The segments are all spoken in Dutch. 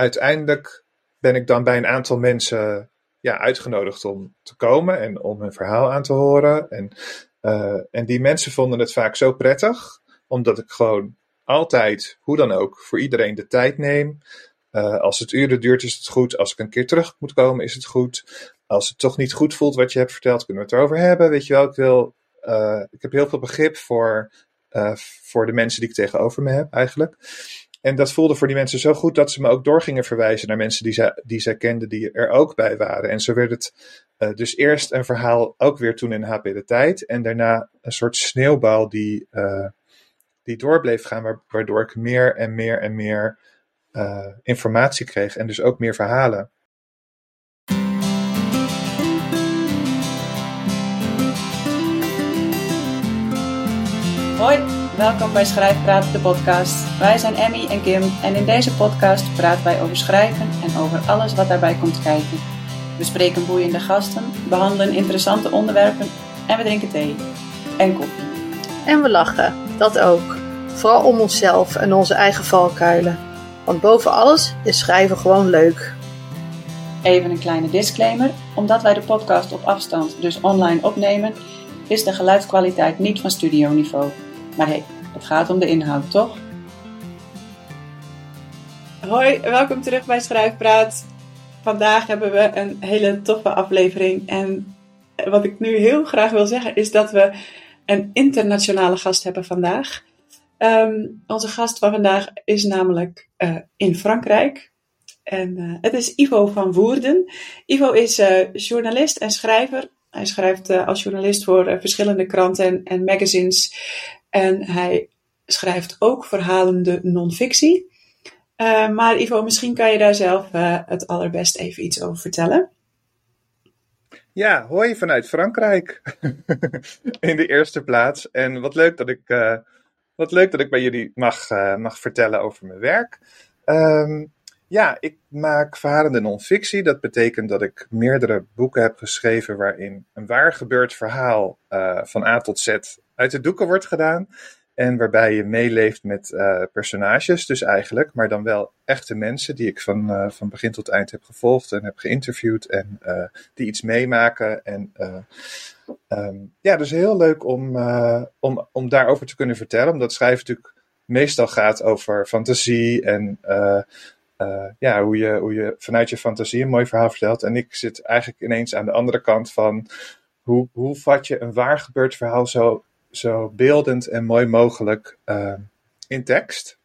uiteindelijk ben ik dan bij een aantal mensen ja, uitgenodigd om te komen en om hun verhaal aan te horen. En, uh, en die mensen vonden het vaak zo prettig, omdat ik gewoon altijd, hoe dan ook, voor iedereen de tijd neem. Uh, als het uren duurt, is het goed. Als ik een keer terug moet komen, is het goed. Als het toch niet goed voelt wat je hebt verteld, kunnen we het erover hebben. Weet je wel, ik, wil, uh, ik heb heel veel begrip voor, voor de mensen die ik tegenover me heb, eigenlijk. En dat voelde voor die mensen zo goed dat ze me ook door gingen verwijzen naar mensen die zij, die zij kenden, die er ook bij waren. En zo werd het uh, dus eerst een verhaal, ook weer toen in HP de Tijd. En daarna een soort sneeuwbal die, uh, die door bleef gaan, waardoor ik meer en meer en meer uh, informatie kreeg. En dus ook meer verhalen. Hoi, welkom bij Schrijfpraat, de podcast. Wij zijn Emmy en Kim en in deze podcast praten wij over schrijven en over alles wat daarbij komt kijken. We spreken boeiende gasten, behandelen interessante onderwerpen en we drinken thee en koffie. En we lachen, dat ook. Vooral om onszelf en onze eigen valkuilen. Want boven alles is schrijven gewoon leuk. Even een kleine disclaimer. Omdat wij de podcast op afstand, dus online opnemen, is de geluidskwaliteit niet van studioniveau. Maar hé, hey, het gaat om de inhoud, toch? Hoi, welkom terug bij Schrijfpraat. Vandaag hebben we een hele toffe aflevering. En wat ik nu heel graag wil zeggen is dat we een internationale gast hebben vandaag. Um, onze gast van vandaag is namelijk uh, in Frankrijk. En uh, het is Ivo van Woerden. Ivo is uh, journalist en schrijver. Hij schrijft als journalist voor verschillende kranten en, en magazines. En hij schrijft ook verhalende non-fictie. Uh, maar Ivo, misschien kan je daar zelf uh, het allerbest even iets over vertellen. Ja, hoi vanuit Frankrijk. In de eerste plaats. En wat leuk dat ik, uh, wat leuk dat ik bij jullie mag, mag vertellen over mijn werk. Um, ja, ik maak verhalende non-fictie. Dat betekent dat ik meerdere boeken heb geschreven waarin een waar gebeurd verhaal van A tot Z uit de doeken wordt gedaan. En waarbij je meeleeft met uh, personages, dus eigenlijk, maar dan wel echte mensen die ik van, uh, van begin tot eind heb gevolgd en heb geïnterviewd en die iets meemaken. En um, ja, dus heel leuk om, om, om daarover te kunnen vertellen, omdat schrijven natuurlijk meestal gaat over fantasie en ja, hoe, je, hoe je vanuit je fantasie een mooi verhaal vertelt. En ik zit eigenlijk ineens aan de andere kant van hoe, hoe vat je een waar gebeurd verhaal zo zo beeldend en mooi mogelijk uh, in tekst.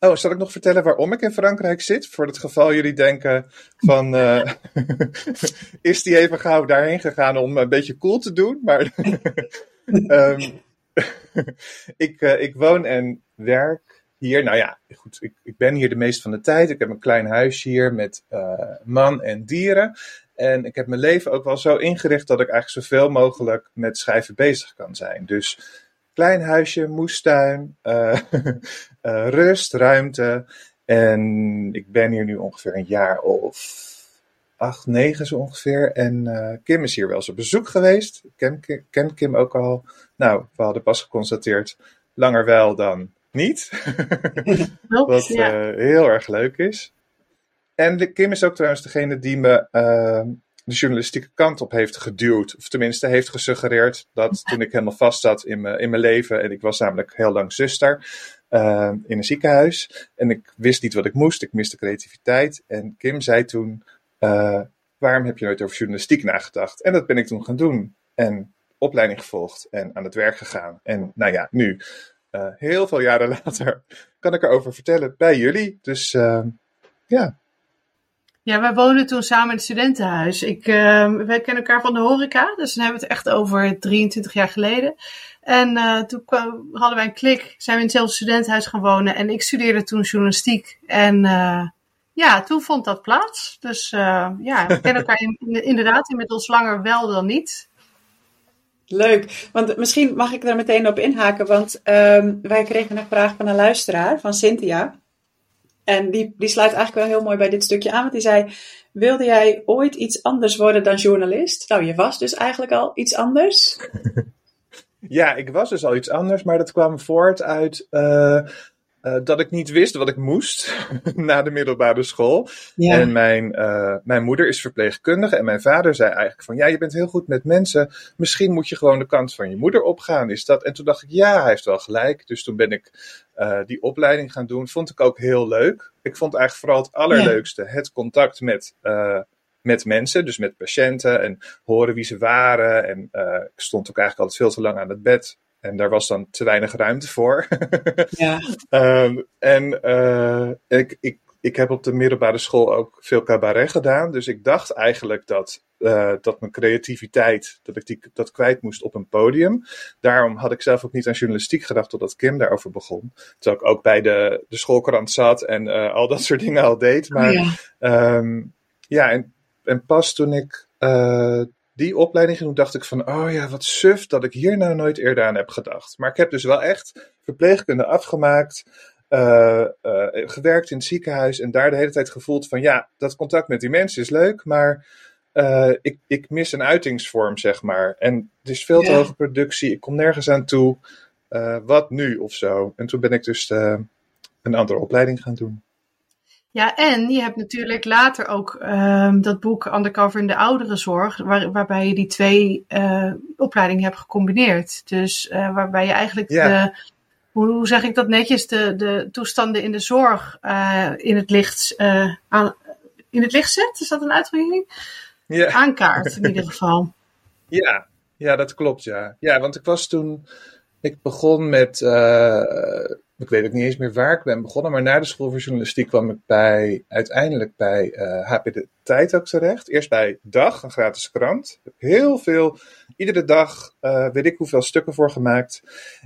Oh, zal ik nog vertellen waarom ik in Frankrijk zit? Voor het geval jullie denken van, uh, is die even gauw daarheen gegaan om een beetje cool te doen? Maar um, ik, ik woon en werk hier. Nou ja, goed, ik, ik ben hier de meeste van de tijd. Ik heb een klein huisje hier met uh, man en dieren. En ik heb mijn leven ook wel zo ingericht dat ik eigenlijk zoveel mogelijk met schrijven bezig kan zijn. Dus klein huisje, moestuin, uh, uh, rust, ruimte. En ik ben hier nu ongeveer een jaar of acht, negen zo ongeveer. En Kim is hier wel eens op bezoek geweest. Ik ken, ken Kim ook al. Nou, we hadden pas geconstateerd, langer wel dan niet. Wat ja. heel erg leuk is. En de, Kim is ook trouwens degene die me uh, de journalistieke kant op heeft geduwd. Of tenminste heeft gesuggereerd dat toen ik helemaal vast zat in mijn, in mijn leven. En ik was namelijk heel lang zuster uh, in een ziekenhuis. En ik wist niet wat ik moest. Ik miste creativiteit. En Kim zei toen: uh, Waarom heb je nooit over journalistiek nagedacht? En dat ben ik toen gaan doen. En opleiding gevolgd en aan het werk gegaan. En nou ja, nu, uh, heel veel jaren later, kan ik erover vertellen bij jullie. Dus ja. Ja, wij woonden toen samen in het studentenhuis. Ik, uh, wij kennen elkaar van de horeca, dus dan hebben we het echt over 23 jaar geleden. En uh, toen hadden wij een klik, zijn we in hetzelfde studentenhuis gaan wonen. En ik studeerde toen journalistiek. En uh, ja, toen vond dat plaats. Dus ja, we kennen elkaar in, inderdaad inmiddels langer wel dan niet. Leuk, want misschien mag ik er meteen op inhaken, want um, wij kregen een vraag van een luisteraar, van Cynthia. En die, die sluit eigenlijk wel heel mooi bij dit stukje aan, want die zei: Wilde jij ooit iets anders worden dan journalist? Nou, je was dus eigenlijk al iets anders. ja, ik was dus al iets anders, maar dat kwam voort uit. Uh, uh, dat ik niet wist wat ik moest na de middelbare school. Ja. En mijn, uh, mijn moeder is verpleegkundige en mijn vader zei eigenlijk van ja, je bent heel goed met mensen. Misschien moet je gewoon de kant van je moeder opgaan. Is dat? En toen dacht ik ja, hij heeft wel gelijk. Dus toen ben ik uh, die opleiding gaan doen. Vond ik ook heel leuk. Ik vond eigenlijk vooral het allerleukste het contact met met mensen, dus met patiënten en horen wie ze waren. En uh, ik stond ook eigenlijk altijd veel te lang aan het bed. En daar was dan te weinig ruimte voor. ja. um, en uh, ik, ik, ik heb op de middelbare school ook veel cabaret gedaan. Dus ik dacht eigenlijk dat, uh, dat mijn creativiteit, dat ik die, dat kwijt moest op een podium. Daarom had ik zelf ook niet aan journalistiek gedacht totdat Kim daarover begon. Terwijl ik ook bij de, de schoolkrant zat en uh, al dat soort dingen al deed. Maar oh ja, um, ja en en pas toen ik die opleiding ging, dacht ik van, oh ja, wat suf dat ik hier nou nooit eerder aan heb gedacht. Maar ik heb dus wel echt verpleegkunde afgemaakt, uh, uh, gewerkt in het ziekenhuis en daar de hele tijd gevoeld van, ja, dat contact met die mensen is leuk, maar ik, ik mis een uitingsvorm, zeg maar. En het is veel te hoge productie, ik kom nergens aan toe. wat nu of zo? En toen ben ik dus een andere opleiding gaan doen. Ja, en je hebt natuurlijk later ook um, dat boek Undercover in de ouderenzorg, waar, waarbij je die twee uh, opleidingen hebt gecombineerd. Dus uh, waarbij je eigenlijk de, hoe, hoe, zeg ik dat netjes, de, de toestanden in de zorg uh, in, het licht, aan, in het licht zet. Is dat een uitdrukking? Ja. Aankaart in ieder geval. Ja, ja, dat klopt, ja. Ja, want ik was toen, ik begon met ik weet ook niet eens meer waar ik ben begonnen, maar na de school voor journalistiek kwam ik bij, uiteindelijk bij uh, eh, HP De Tijd ook terecht. Eerst bij Dag, een gratis krant. Heel veel, iedere dag uh, weet ik hoeveel stukken voor gemaakt.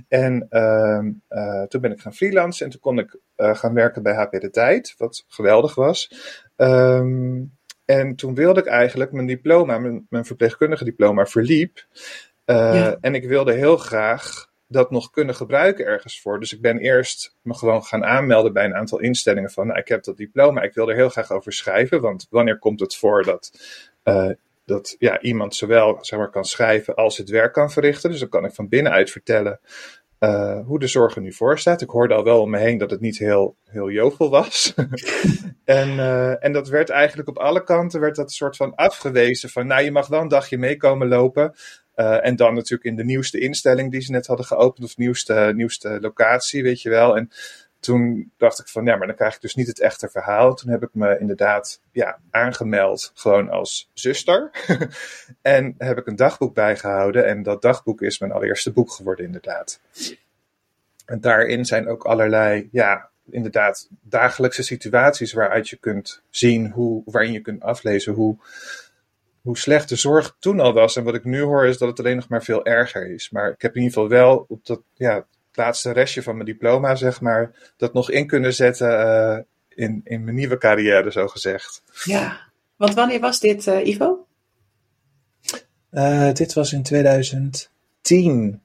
En uh, toen ben ik gaan freelancen en toen kon ik gaan werken bij HP De Tijd, wat geweldig was. Um, en toen wilde ik eigenlijk mijn diploma, mijn, mijn verpleegkundige diploma, verliep. Ja. En ik wilde heel graag dat nog kunnen gebruiken ergens voor. Dus ik ben eerst me gewoon gaan aanmelden bij een aantal instellingen van, nou, ik heb dat diploma, ik wil er heel graag over schrijven, want wanneer komt het voor dat, uh, dat ja, iemand zowel zeg maar, kan schrijven als het werk kan verrichten. Dus dan kan ik van binnenuit vertellen uh, hoe de zorg er nu voor staat. Ik hoorde al wel om me heen dat het niet heel, heel jovel was. en, uh, en dat werd eigenlijk op alle kanten werd dat soort van afgewezen van, nou, je mag wel een dagje meekomen lopen. Uh, en dan natuurlijk in de nieuwste instelling die ze net hadden geopend, of nieuwste, nieuwste locatie, weet je wel. En toen dacht ik van, ja, maar dan krijg ik dus niet het echte verhaal. Toen heb ik me inderdaad ja, aangemeld, gewoon als zuster. en heb ik een dagboek bijgehouden. En dat dagboek is mijn allereerste boek geworden, inderdaad. En daarin zijn ook allerlei, ja, inderdaad, dagelijkse situaties waaruit je kunt zien hoe, waarin je kunt aflezen hoe hoe slecht de zorg toen al was. En wat ik nu hoor is dat het alleen nog maar veel erger is. Maar ik heb in ieder geval wel op dat ja, het laatste restje van mijn diploma, zeg maar, dat nog in kunnen zetten uh, in, in mijn nieuwe carrière, zo gezegd. Ja, want wanneer was dit, uh, Ivo? Uh, dit was in 2010.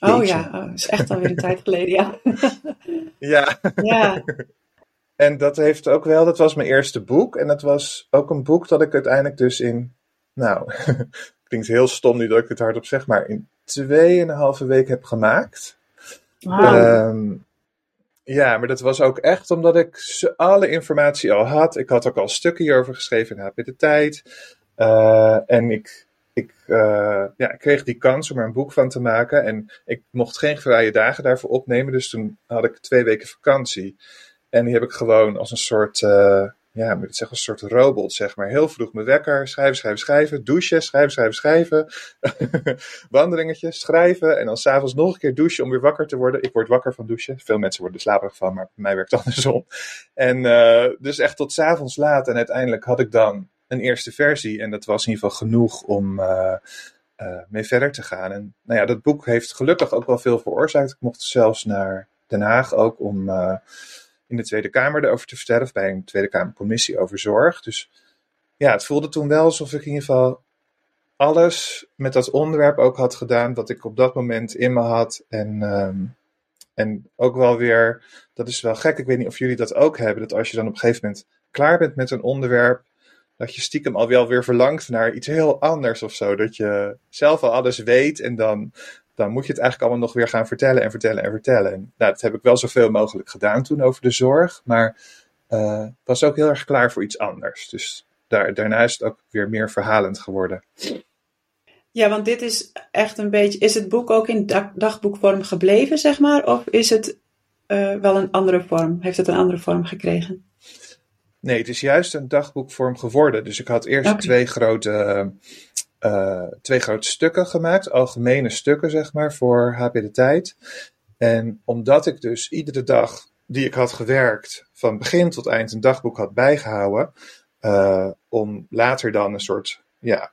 Oh ja, oh, is echt alweer een tijd geleden, ja. ja. ja. En dat heeft ook wel, dat was mijn eerste boek. En dat was ook een boek dat ik uiteindelijk dus in nou, klinkt heel stom nu dat ik het hardop zeg, maar in tweeënhalve week heb gemaakt. Um, ja, maar dat was ook echt omdat ik alle informatie al had. Ik had ook al stukken hierover geschreven in HP De Tijd. Uh, en ik, ik, uh, ja, ik kreeg die kans om er een boek van te maken. En ik mocht geen vrije dagen daarvoor opnemen. Dus toen had ik twee weken vakantie. En die heb ik gewoon als een soort uh, ja, zeggen, een soort robot, zeg maar. Heel vroeg mijn wekker, schrijven, schrijven, schrijven, douchen, schrijven, schrijven, schrijven, wandelingetjes, schrijven en dan s'avonds nog een keer douchen om weer wakker te worden. Ik word wakker van douchen. Veel mensen worden er slaperig van, maar bij mij werkt het andersom. En uh, dus echt tot s'avonds laat en uiteindelijk had ik dan een eerste versie en dat was in ieder geval genoeg om uh, uh, mee verder te gaan. En nou ja, dat boek heeft gelukkig ook wel veel veroorzaakt. Ik mocht zelfs naar Den Haag ook om in de Tweede Kamer erover te vertellen, of bij een Tweede Kamercommissie over zorg. Dus ja, het voelde toen wel alsof ik in ieder geval alles met dat onderwerp ook had gedaan wat ik op dat moment in me had. En, um, en ook wel weer, dat is wel gek, ik weet niet of jullie dat ook hebben, dat als je dan op een gegeven moment klaar bent met een onderwerp, dat je stiekem al wel weer verlangt naar iets heel anders of zo. Dat je zelf al alles weet en dan dan moet je het eigenlijk allemaal nog weer gaan vertellen en vertellen en vertellen. En nou, dat heb ik wel zoveel mogelijk gedaan toen over de zorg, maar uh, was ook heel erg klaar voor iets anders. Dus daar, daarna is het ook weer meer verhalend geworden. Ja, want dit is echt een beetje. Is het boek ook in dagboekvorm gebleven, zeg maar? Of is het uh, wel een andere vorm? Heeft het een andere vorm gekregen? Nee, het is juist een dagboekvorm geworden. Dus ik had eerst twee, grote, uh, twee grote stukken gemaakt, algemene stukken, zeg maar, voor HP de Tijd. En omdat ik dus iedere dag die ik had gewerkt, van begin tot eind een dagboek had bijgehouden, uh, om later dan een soort ja,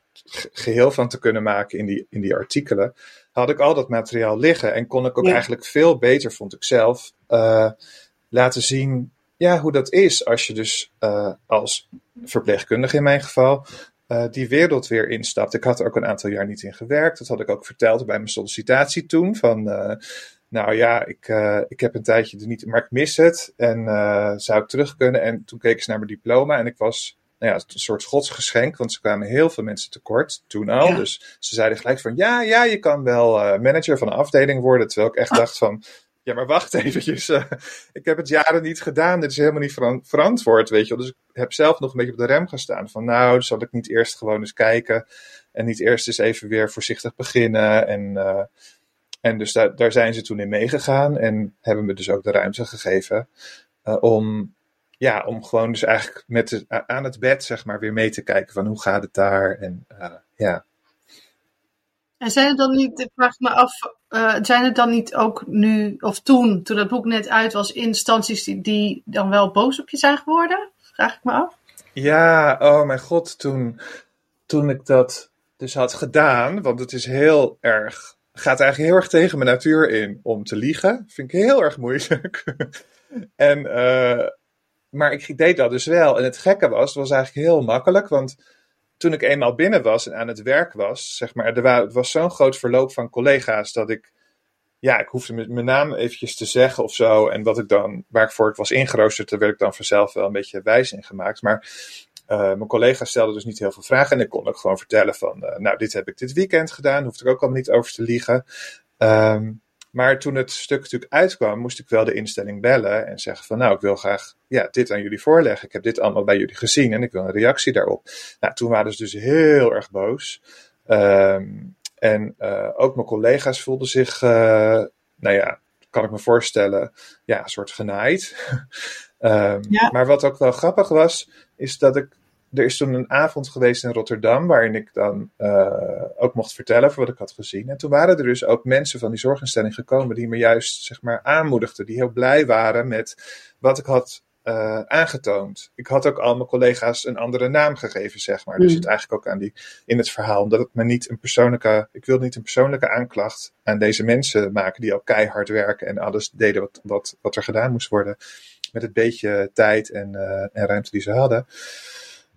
geheel van te kunnen maken in die, in die artikelen, had ik al dat materiaal liggen en kon ik ook eigenlijk veel beter, vond ik zelf, uh, laten zien ja, hoe dat is als je dus uh, als verpleegkundige in mijn geval uh, die wereld weer instapt. Ik had er ook een aantal jaar niet in gewerkt. Dat had ik ook verteld bij mijn sollicitatie toen. Van, uh, nou ja, ik, ik heb een tijdje er niet, maar ik mis het. En zou ik terug kunnen? En toen keek ze naar mijn diploma en ik was nou ja, een soort godsgeschenk, want ze kwamen heel veel mensen tekort toen al. Dus ze zeiden gelijk van, ja, ja, je kan wel manager van een afdeling worden. Terwijl ik echt dacht van, ja, maar wacht eventjes. Uh, ik heb het jaren niet gedaan. Dit is helemaal niet verantwoord, weet je wel. Dus ik heb zelf nog een beetje op de rem gestaan. Van nou, zal ik niet eerst gewoon eens kijken. En niet eerst eens even weer voorzichtig beginnen. En, uh, en dus daar, daar zijn ze toen in meegegaan. En hebben me dus ook de ruimte gegeven. Uh, om, ja, om gewoon dus eigenlijk met aan het bed, zeg maar, weer mee te kijken. Van hoe gaat het daar? En ja. En zijn het dan niet, ik vraag me af, uh, zijn het dan niet ook nu, of toen, toen dat boek net uit was, instanties die, dan wel boos op je zijn geworden? Vraag ik me af. Ja, oh mijn god, toen, toen ik dat dus had gedaan, want het is heel erg, gaat eigenlijk heel erg tegen mijn natuur in om te liegen. Vind ik heel erg moeilijk. en, uh, maar ik deed dat dus wel. En het gekke was, het was eigenlijk heel makkelijk, want toen ik eenmaal binnen was en aan het werk was, zeg maar, er was, zo'n groot verloop van collega's dat ik, ja, ik hoefde mijn naam eventjes te zeggen of zo. En wat ik dan, waar ik voor was ingeroosterd, daar werd ik dan vanzelf wel een beetje wijs in gemaakt. Maar uh, mijn collega's stelden dus niet heel veel vragen en ik kon ook gewoon vertellen van, uh, nou, dit heb ik dit weekend gedaan, hoefde ik ook allemaal niet over te liegen. Um, maar toen het stuk natuurlijk uitkwam, moest ik wel de instelling bellen en zeggen van nou, ik wil graag ja, dit aan jullie voorleggen. Ik heb dit allemaal bij jullie gezien en ik wil een reactie daarop. Nou, toen waren ze dus heel erg boos. Um, en uh, ook mijn collega's voelden zich, uh, nou ja, kan ik me voorstellen, ja, een soort genaaid. um, ja. Maar wat ook wel grappig was, is dat ik er is toen een avond geweest in Rotterdam waarin ik dan uh, ook mocht vertellen over wat ik had gezien. En toen waren er dus ook mensen van die zorginstelling gekomen die me juist zeg maar aanmoedigden, die heel blij waren met wat ik had uh, aangetoond. Ik had ook al mijn collega's een andere naam gegeven, zeg maar. Mm. Dus het eigenlijk ook aan die, in het verhaal, omdat het me niet een persoonlijke, ik wilde niet een persoonlijke aanklacht aan deze mensen maken die al keihard werken en alles deden wat, wat, wat er gedaan moest worden. Met het beetje tijd en, uh, en ruimte die ze hadden.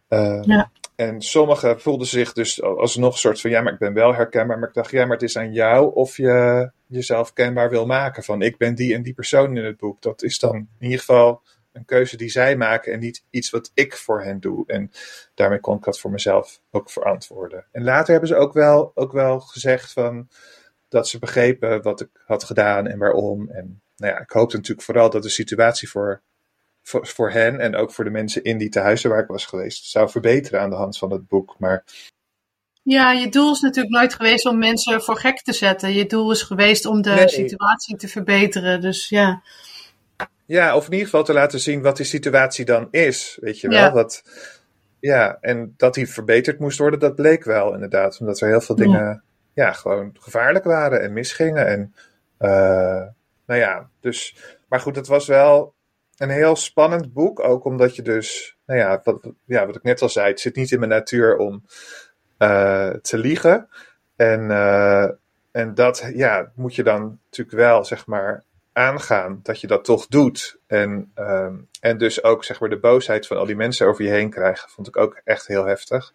Uh, ja. En sommigen voelden zich dus alsnog een soort van, ja, maar ik ben wel herkenbaar. Maar ik dacht, ja, maar het is aan jou of je jezelf kenbaar wil maken. Van, ik ben die en die persoon in het boek. Dat is dan in ieder geval een keuze die zij maken en niet iets wat ik voor hen doe. En daarmee kon ik dat voor mezelf ook verantwoorden. En later hebben ze ook wel, ook wel gezegd van, dat ze begrepen wat ik had gedaan en waarom. En nou ja, ik hoopte natuurlijk vooral dat de situatie voor voor, voor hen en ook voor de mensen in die tehuizen waar ik was geweest zou verbeteren aan de hand van het boek. Maar ja, je doel is natuurlijk nooit geweest om mensen voor gek te zetten. Je doel is geweest om de nee. situatie te verbeteren. Dus ja. Ja, of in ieder geval te laten zien wat die situatie dan is. Weet je wel? Ja. Dat, ja, en dat die verbeterd moest worden, dat bleek wel inderdaad. Omdat er heel veel dingen ja, ja gewoon gevaarlijk waren en misgingen. En uh, nou ja, dus. Maar goed, het was wel een heel spannend boek. Ook omdat je dus, nou ja, wat, ja, wat ik net al zei, het zit niet in mijn natuur om uh, te liegen. En, uh, en dat ja, moet je dan natuurlijk wel, zeg maar, aangaan dat je dat toch doet. En, um, en dus ook, zeg maar, de boosheid van al die mensen over je heen krijgen, vond ik ook echt heel heftig.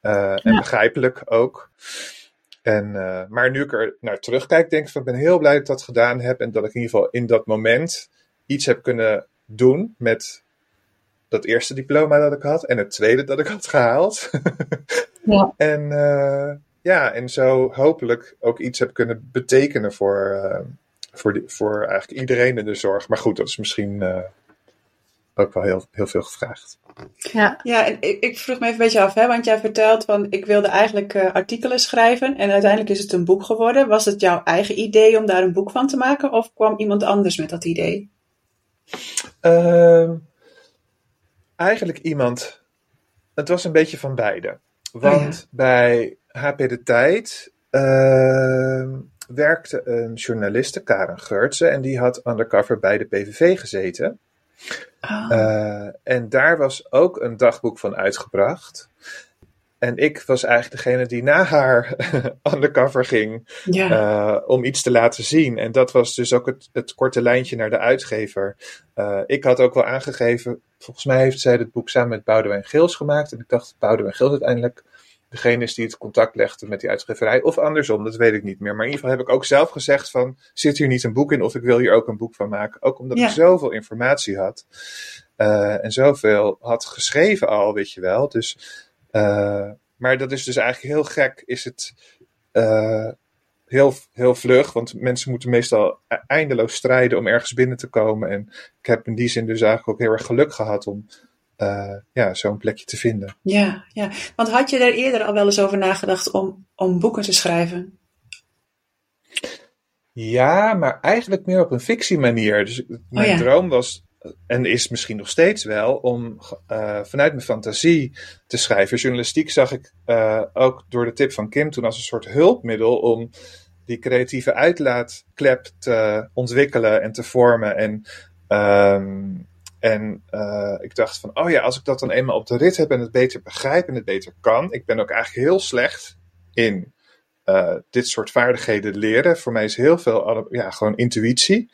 Ja. En begrijpelijk ook. En, maar nu ik er naar terugkijk, denk ik van, ik ben heel blij dat ik dat gedaan heb. En dat ik in ieder geval in dat moment iets heb kunnen doen met dat eerste diploma dat ik had en het tweede dat ik had gehaald. ja. En uh, ja, en zo hopelijk ook iets heb kunnen betekenen voor, uh, voor, die, voor eigenlijk iedereen in de zorg. Maar goed, dat is misschien uh, ook wel heel, heel veel gevraagd. Ja, ja en ik, ik vroeg me even een beetje af, hè, want jij vertelt van ik wilde eigenlijk uh, artikelen schrijven en uiteindelijk is het een boek geworden. Was het jouw eigen idee om daar een boek van te maken of kwam iemand anders met dat idee? Ehm, eigenlijk iemand. Het was een beetje van beide. Want oh ja. bij HP De Tijd uh, werkte een journaliste, Karen Geurtsen, en die had undercover bij de PVV gezeten. Oh. Uh, en daar was ook een dagboek van uitgebracht. En ik was eigenlijk degene die na haar undercover ging ja. uh, om iets te laten zien. En dat was dus ook het, het korte lijntje naar de uitgever. Uh, ik had ook wel aangegeven, volgens mij heeft zij het boek samen met Boudewijn Geels gemaakt. En ik dacht Boudewijn Geels uiteindelijk degene is die het contact legde met die uitgeverij. Of andersom, dat weet ik niet meer. Maar in ieder geval heb ik ook zelf gezegd van, zit hier niet een boek in of ik wil hier ook een boek van maken. Ook omdat ja. ik zoveel informatie had. Uh, en zoveel had geschreven al, weet je wel. Dus... Uh, maar dat is dus eigenlijk heel gek, is het uh, heel, heel vlug. Want mensen moeten meestal eindeloos strijden om ergens binnen te komen. En ik heb in die zin dus eigenlijk ook heel erg geluk gehad om uh, ja, zo'n plekje te vinden. Ja, ja, want had je er eerder al wel eens over nagedacht om, om boeken te schrijven? Ja, maar eigenlijk meer op een fictiemanier. Dus mijn oh ja. droom was en is misschien nog steeds wel, om uh, vanuit mijn fantasie te schrijven. Journalistiek zag ik uh, ook door de tip van Kim toen als een soort hulpmiddel om die creatieve uitlaatklep te ontwikkelen en te vormen. En, um, en uh, ik dacht van, oh ja, als ik dat dan eenmaal op de rit heb en het beter begrijp en het beter kan. Ik ben ook eigenlijk heel slecht in dit soort vaardigheden leren. Voor mij is heel veel ja, gewoon intuïtie.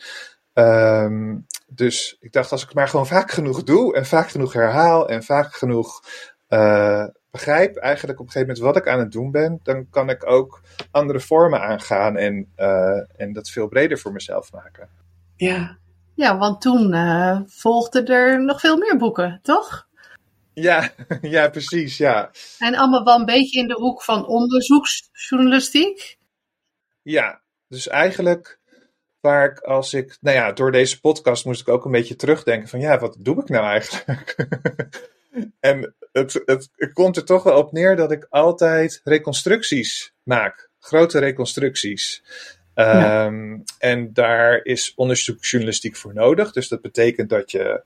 Um, dus ik dacht, als ik het maar gewoon vaak genoeg doe en vaak genoeg herhaal en vaak genoeg uh, begrijp eigenlijk op een gegeven moment wat ik aan het doen ben, dan kan ik ook andere vormen aangaan en, uh, en dat veel breder voor mezelf maken. Ja, ja want toen uh, volgden er nog veel meer boeken, toch? Ja, ja, precies, ja. En allemaal wel een beetje in de hoek van onderzoeksjournalistiek? Ja, dus eigenlijk waar ik als ik, nou ja, door deze podcast moest ik ook een beetje terugdenken van ja, wat doe ik nou eigenlijk? en het, het, het komt er toch wel op neer dat ik altijd reconstructies maak, grote reconstructies. Ja. Um, en daar is onderzoeksjournalistiek voor nodig. Dus dat betekent dat je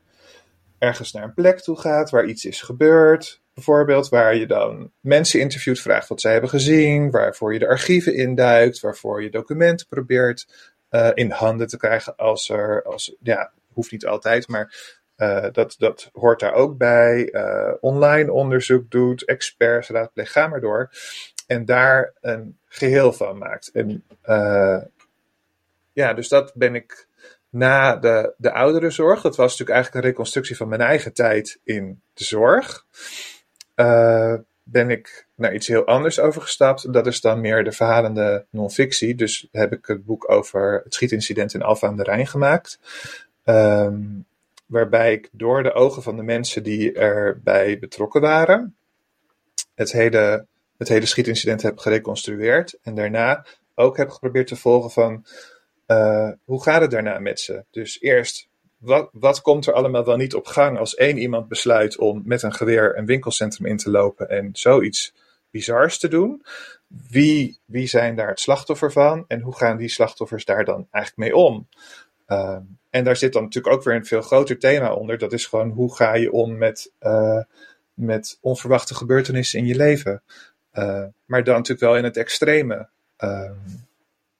ergens naar een plek toe gaat waar iets is gebeurd. Bijvoorbeeld waar je dan mensen interviewt, vraagt wat zij hebben gezien, waarvoor je de archieven induikt, waarvoor je documenten probeert uh, in handen te krijgen als er, als, ja, hoeft niet altijd, maar uh, dat, dat hoort daar ook bij. Uh, online onderzoek doet, experts raadpleegt, ga maar door. En daar een geheel van maakt. En ja, dus dat ben ik na de, de ouderenzorg. Dat was natuurlijk eigenlijk een reconstructie van mijn eigen tijd in de zorg. Ben ik naar iets heel anders overgestapt. Dat is dan meer de verhalende non-fictie. Dus heb ik het boek over het schietincident in Alfa aan de Rijn gemaakt. Um, waarbij ik door de ogen van de mensen die erbij betrokken waren, het hele, het hele schietincident heb gereconstrueerd. En daarna ook heb geprobeerd te volgen van uh, hoe gaat het daarna met ze. Dus eerst wat, wat komt er allemaal wel niet op gang als één iemand besluit om met een geweer een winkelcentrum in te lopen en zoiets bizars te doen? Wie, wie zijn daar het slachtoffer van en hoe gaan die slachtoffers daar dan eigenlijk mee om? Uh, en daar zit dan natuurlijk ook weer een veel groter thema onder. Dat is gewoon hoe ga je om met, uh, met onverwachte gebeurtenissen in je leven. Uh, maar dan natuurlijk wel in het extreme. Uh,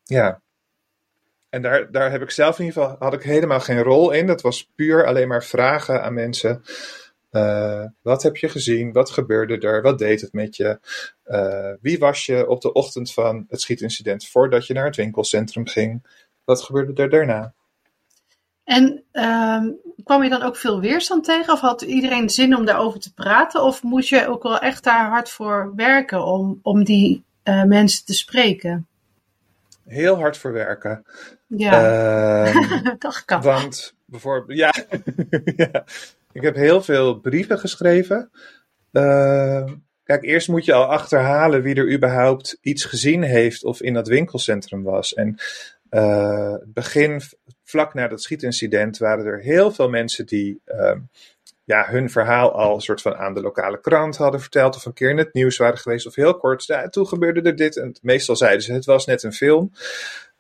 ja. En daar, daar heb ik zelf in ieder geval had ik helemaal geen rol in. Dat was puur alleen maar vragen aan mensen. Uh, wat heb je gezien? Wat gebeurde er? Wat deed het met je? Uh, wie was je op de ochtend van het schietincident voordat je naar het winkelcentrum ging? Wat gebeurde er daarna? En uh, kwam je dan ook veel weerstand tegen? Of had iedereen zin om daarover te praten? Of moest je ook wel echt daar hard voor werken om, om die uh, mensen te spreken? Heel hard voor werken. Ja, uh, dat kan. Want bijvoorbeeld, ja, ja, ik heb heel veel brieven geschreven. Uh, Kijk, eerst moet je al achterhalen wie er überhaupt iets gezien heeft of in dat winkelcentrum was. En uh, het begin, vlak na dat schietincident, waren er heel veel mensen die uh, ja, hun verhaal al een soort van aan de lokale krant hadden verteld. Of een keer in het nieuws waren geweest. Of heel kort, toen gebeurde er dit. En meestal zeiden ze, het was net een film.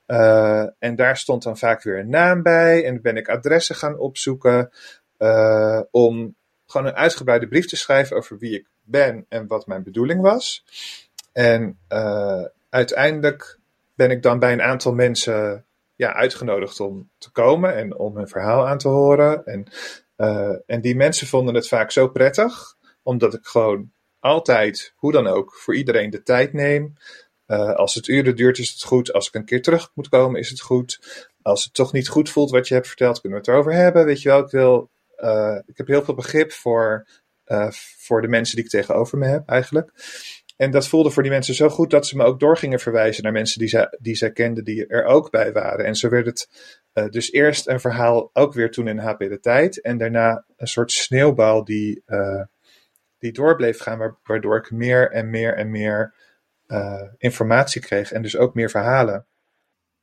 Uh, en daar stond dan vaak weer een naam bij. En ben ik adressen gaan opzoeken. Uh, om gewoon een uitgebreide brief te schrijven over wie ik ben en wat mijn bedoeling was. En uh, uiteindelijk ben ik dan bij een aantal mensen ja, uitgenodigd om te komen en om hun verhaal aan te horen. En, uh, en die mensen vonden het vaak zo prettig, omdat ik gewoon altijd, hoe dan ook, voor iedereen de tijd neem. Uh, als het uren duurt, is het goed. Als ik een keer terug moet komen, is het goed. Als het toch niet goed voelt wat je hebt verteld, kunnen we het erover hebben. Weet je wel, ik wil. Uh, ik heb heel veel begrip voor, voor de mensen die ik tegenover me heb, eigenlijk. En dat voelde voor die mensen zo goed dat ze me ook door gingen verwijzen naar mensen die zij, die zij kenden, die er ook bij waren. En zo werd het uh, dus eerst een verhaal, ook weer toen in HP de Tijd. En daarna een soort sneeuwbal die, uh, die door bleef gaan, waardoor ik meer en meer en meer uh, informatie kreeg. En dus ook meer verhalen.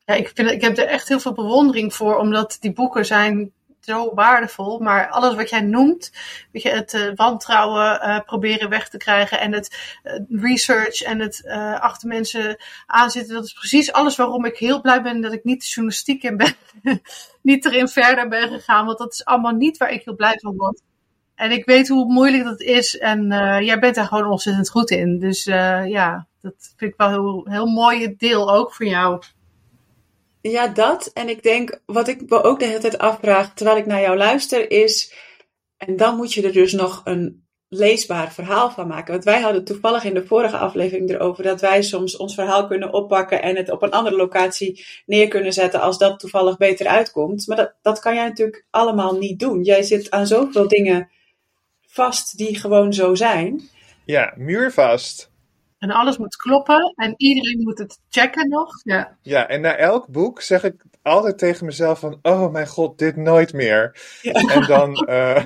Ja, ik, vind, ik heb er echt heel veel bewondering voor, omdat die boeken zijn zo waardevol. Maar alles wat jij noemt, weet je, het uh, wantrouwen uh, proberen weg te krijgen en het uh, research en het achter mensen aanzitten, dat is precies alles waarom ik heel blij ben dat ik niet de journalistiek in ben, niet erin verder ben gegaan, want dat is allemaal niet waar ik heel blij van word. En ik weet hoe moeilijk dat is en jij bent daar gewoon ontzettend goed in. Dus ja, dat vind ik wel heel, heel mooi deel ook van jou. Ja, dat. En ik denk, wat ik me ook de hele tijd afvraag terwijl ik naar jou luister, is. En dan moet je er dus nog een leesbaar verhaal van maken. Want wij hadden toevallig in de vorige aflevering erover dat wij soms ons verhaal kunnen oppakken en het op een andere locatie neer kunnen zetten als dat toevallig beter uitkomt. Maar dat, dat kan jij natuurlijk allemaal niet doen. Jij zit aan zoveel dingen vast die gewoon zo zijn. Ja, muurvast. En alles moet kloppen en iedereen moet het checken nog. Ja, ja en na elk boek zeg ik altijd tegen mezelf van... Oh mijn god, dit nooit meer. Ja. En, dan, uh,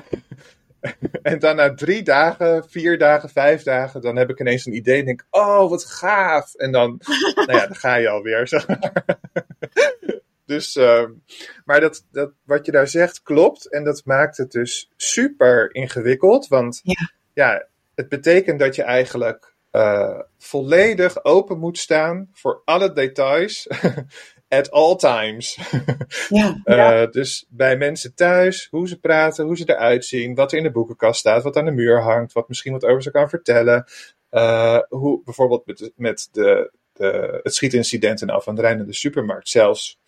en dan na drie dagen, vier dagen, vijf dagen... dan heb ik ineens een idee en denk... Oh, wat gaaf. En dan, nou ja, dan ga je alweer. Zeg maar. Dus, uh, maar dat, dat, wat je daar zegt klopt. En dat maakt het dus super ingewikkeld. Want ja, ja het betekent dat je eigenlijk uh, volledig open moet staan voor alle details. at all times. ja, ja. Uh, dus bij mensen thuis, hoe ze praten, hoe ze eruit zien, wat er in de boekenkast staat, wat aan de muur hangt, wat misschien wat over ze kan vertellen. Uh, hoe bijvoorbeeld met, met de, de, het schietincident in Af aan de Rijn in de supermarkt zelfs.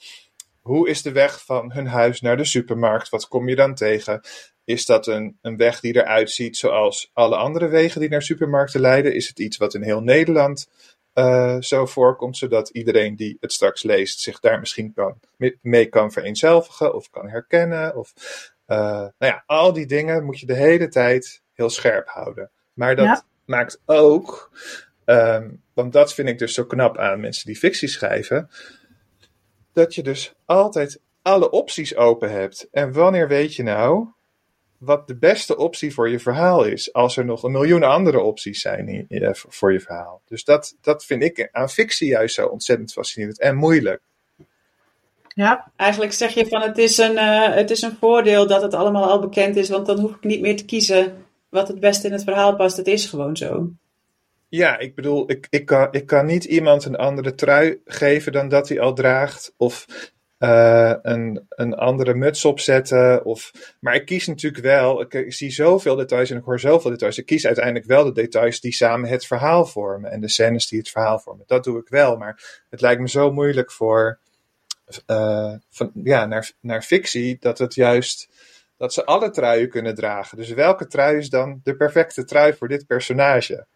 Hoe is de weg van hun huis naar de supermarkt? Wat kom je dan tegen? Is dat een, een weg die eruit ziet zoals alle andere wegen die naar supermarkten leiden? Is het iets wat in heel Nederland uh, zo voorkomt, zodat iedereen die het straks leest zich daar misschien kan, mee kan vereenzelvigen of kan herkennen? Of, uh, nou ja, al die dingen moet je de hele tijd heel scherp houden. Maar dat ja. maakt ook, um, want dat vind ik dus zo knap aan mensen die fictie schrijven, dat je dus altijd alle opties open hebt. En wanneer weet je nou wat de beste optie voor je verhaal is, als er nog een miljoen andere opties zijn voor je verhaal. Dus dat, dat vind ik aan fictie juist zo ontzettend fascinerend en moeilijk. Ja, eigenlijk zeg je van het is, een, uh, het is een voordeel dat het allemaal al bekend is, want dan hoef ik niet meer te kiezen wat het beste in het verhaal past. Het is gewoon zo. Ja, ik bedoel, ik, ik, kan, ik kan niet iemand een andere trui geven dan dat hij al draagt. Of uh, een, een andere muts opzetten. Of, maar ik kies natuurlijk wel, ik, zie zoveel details en ik hoor zoveel details. Ik kies uiteindelijk wel de details die samen het verhaal vormen en de scènes die het verhaal vormen. Dat doe ik wel, maar het lijkt me zo moeilijk voor, uh, van, ja, naar, naar fictie, dat het juist, dat ze alle truien kunnen dragen. Dus welke trui is dan de perfecte trui voor dit personage?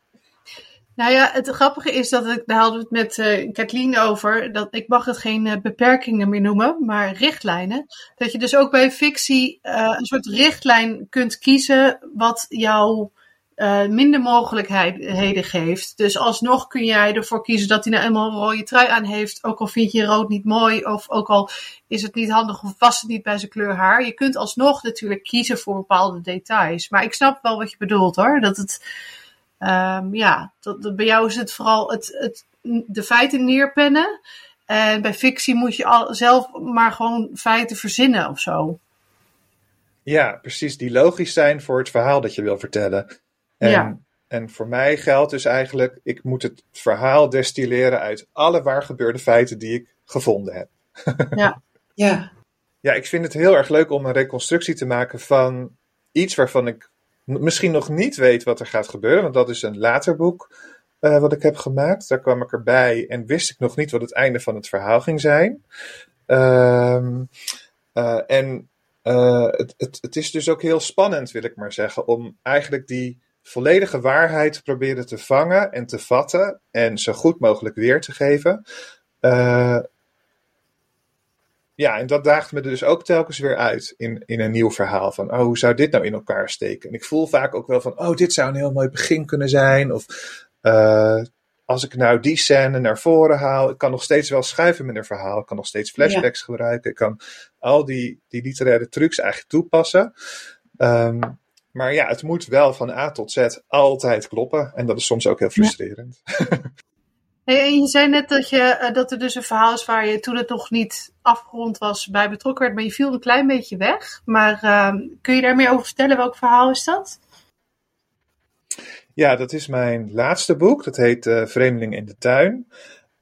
Nou ja, het grappige is dat ik, daar hadden we het met uh, Kathleen over, dat ik mag het geen uh, beperkingen meer noemen, maar richtlijnen. Dat je dus ook bij fictie uh, een soort richtlijn kunt kiezen wat jou minder mogelijkheden geeft. Dus alsnog kun jij ervoor kiezen dat hij nou eenmaal een rode trui aan heeft, ook al vind je rood niet mooi, of ook al is het niet handig of past het niet bij zijn kleur haar. Je kunt alsnog natuurlijk kiezen voor bepaalde details. Maar ik snap wel wat je bedoelt hoor, dat het Ehm, ja, dat, bij jou is het vooral het, het, de feiten neerpennen. En bij fictie moet je al, zelf maar gewoon feiten verzinnen of zo. Ja, precies. Die logisch zijn voor het verhaal dat je wil vertellen. En, Ja. en voor mij geldt dus eigenlijk, ik moet het verhaal destilleren uit alle waar gebeurde feiten die ik gevonden heb. Ja, Ja, ik vind het heel erg leuk om een reconstructie te maken van iets waarvan ik misschien nog niet weet wat er gaat gebeuren. Want dat is een later boek eh, wat ik heb gemaakt. Daar kwam ik erbij en wist ik nog niet wat het einde van het verhaal ging zijn. Ehm, eh, en eh, het, het, het is dus ook heel spannend, wil ik maar zeggen, om eigenlijk die volledige waarheid te proberen te vangen en te vatten en zo goed mogelijk weer te geven. Ja, en dat daagt me er dus ook telkens weer uit in, in een nieuw verhaal. Van, oh, hoe zou dit nou in elkaar steken? En ik voel vaak ook wel van, oh, dit zou een heel mooi begin kunnen zijn. Of eh, als ik nou die scène naar voren haal, ik kan nog steeds wel schuiven met een verhaal. Ik kan nog steeds flashbacks gebruiken. Ik kan al die, die literaire trucs eigenlijk toepassen. Ehm, maar ja, het moet wel van A tot Z altijd kloppen. En dat is soms ook heel frustrerend. Hey, je zei net dat, je, eh, dat er dus een verhaal is waar je toen het nog niet afgerond was bij betrokken werd, maar je viel een klein beetje weg. Maar ehm, kun je daar meer over vertellen? Welk verhaal is dat? Ja, dat is mijn laatste boek. Dat heet eh, Vreemdeling in de Tuin.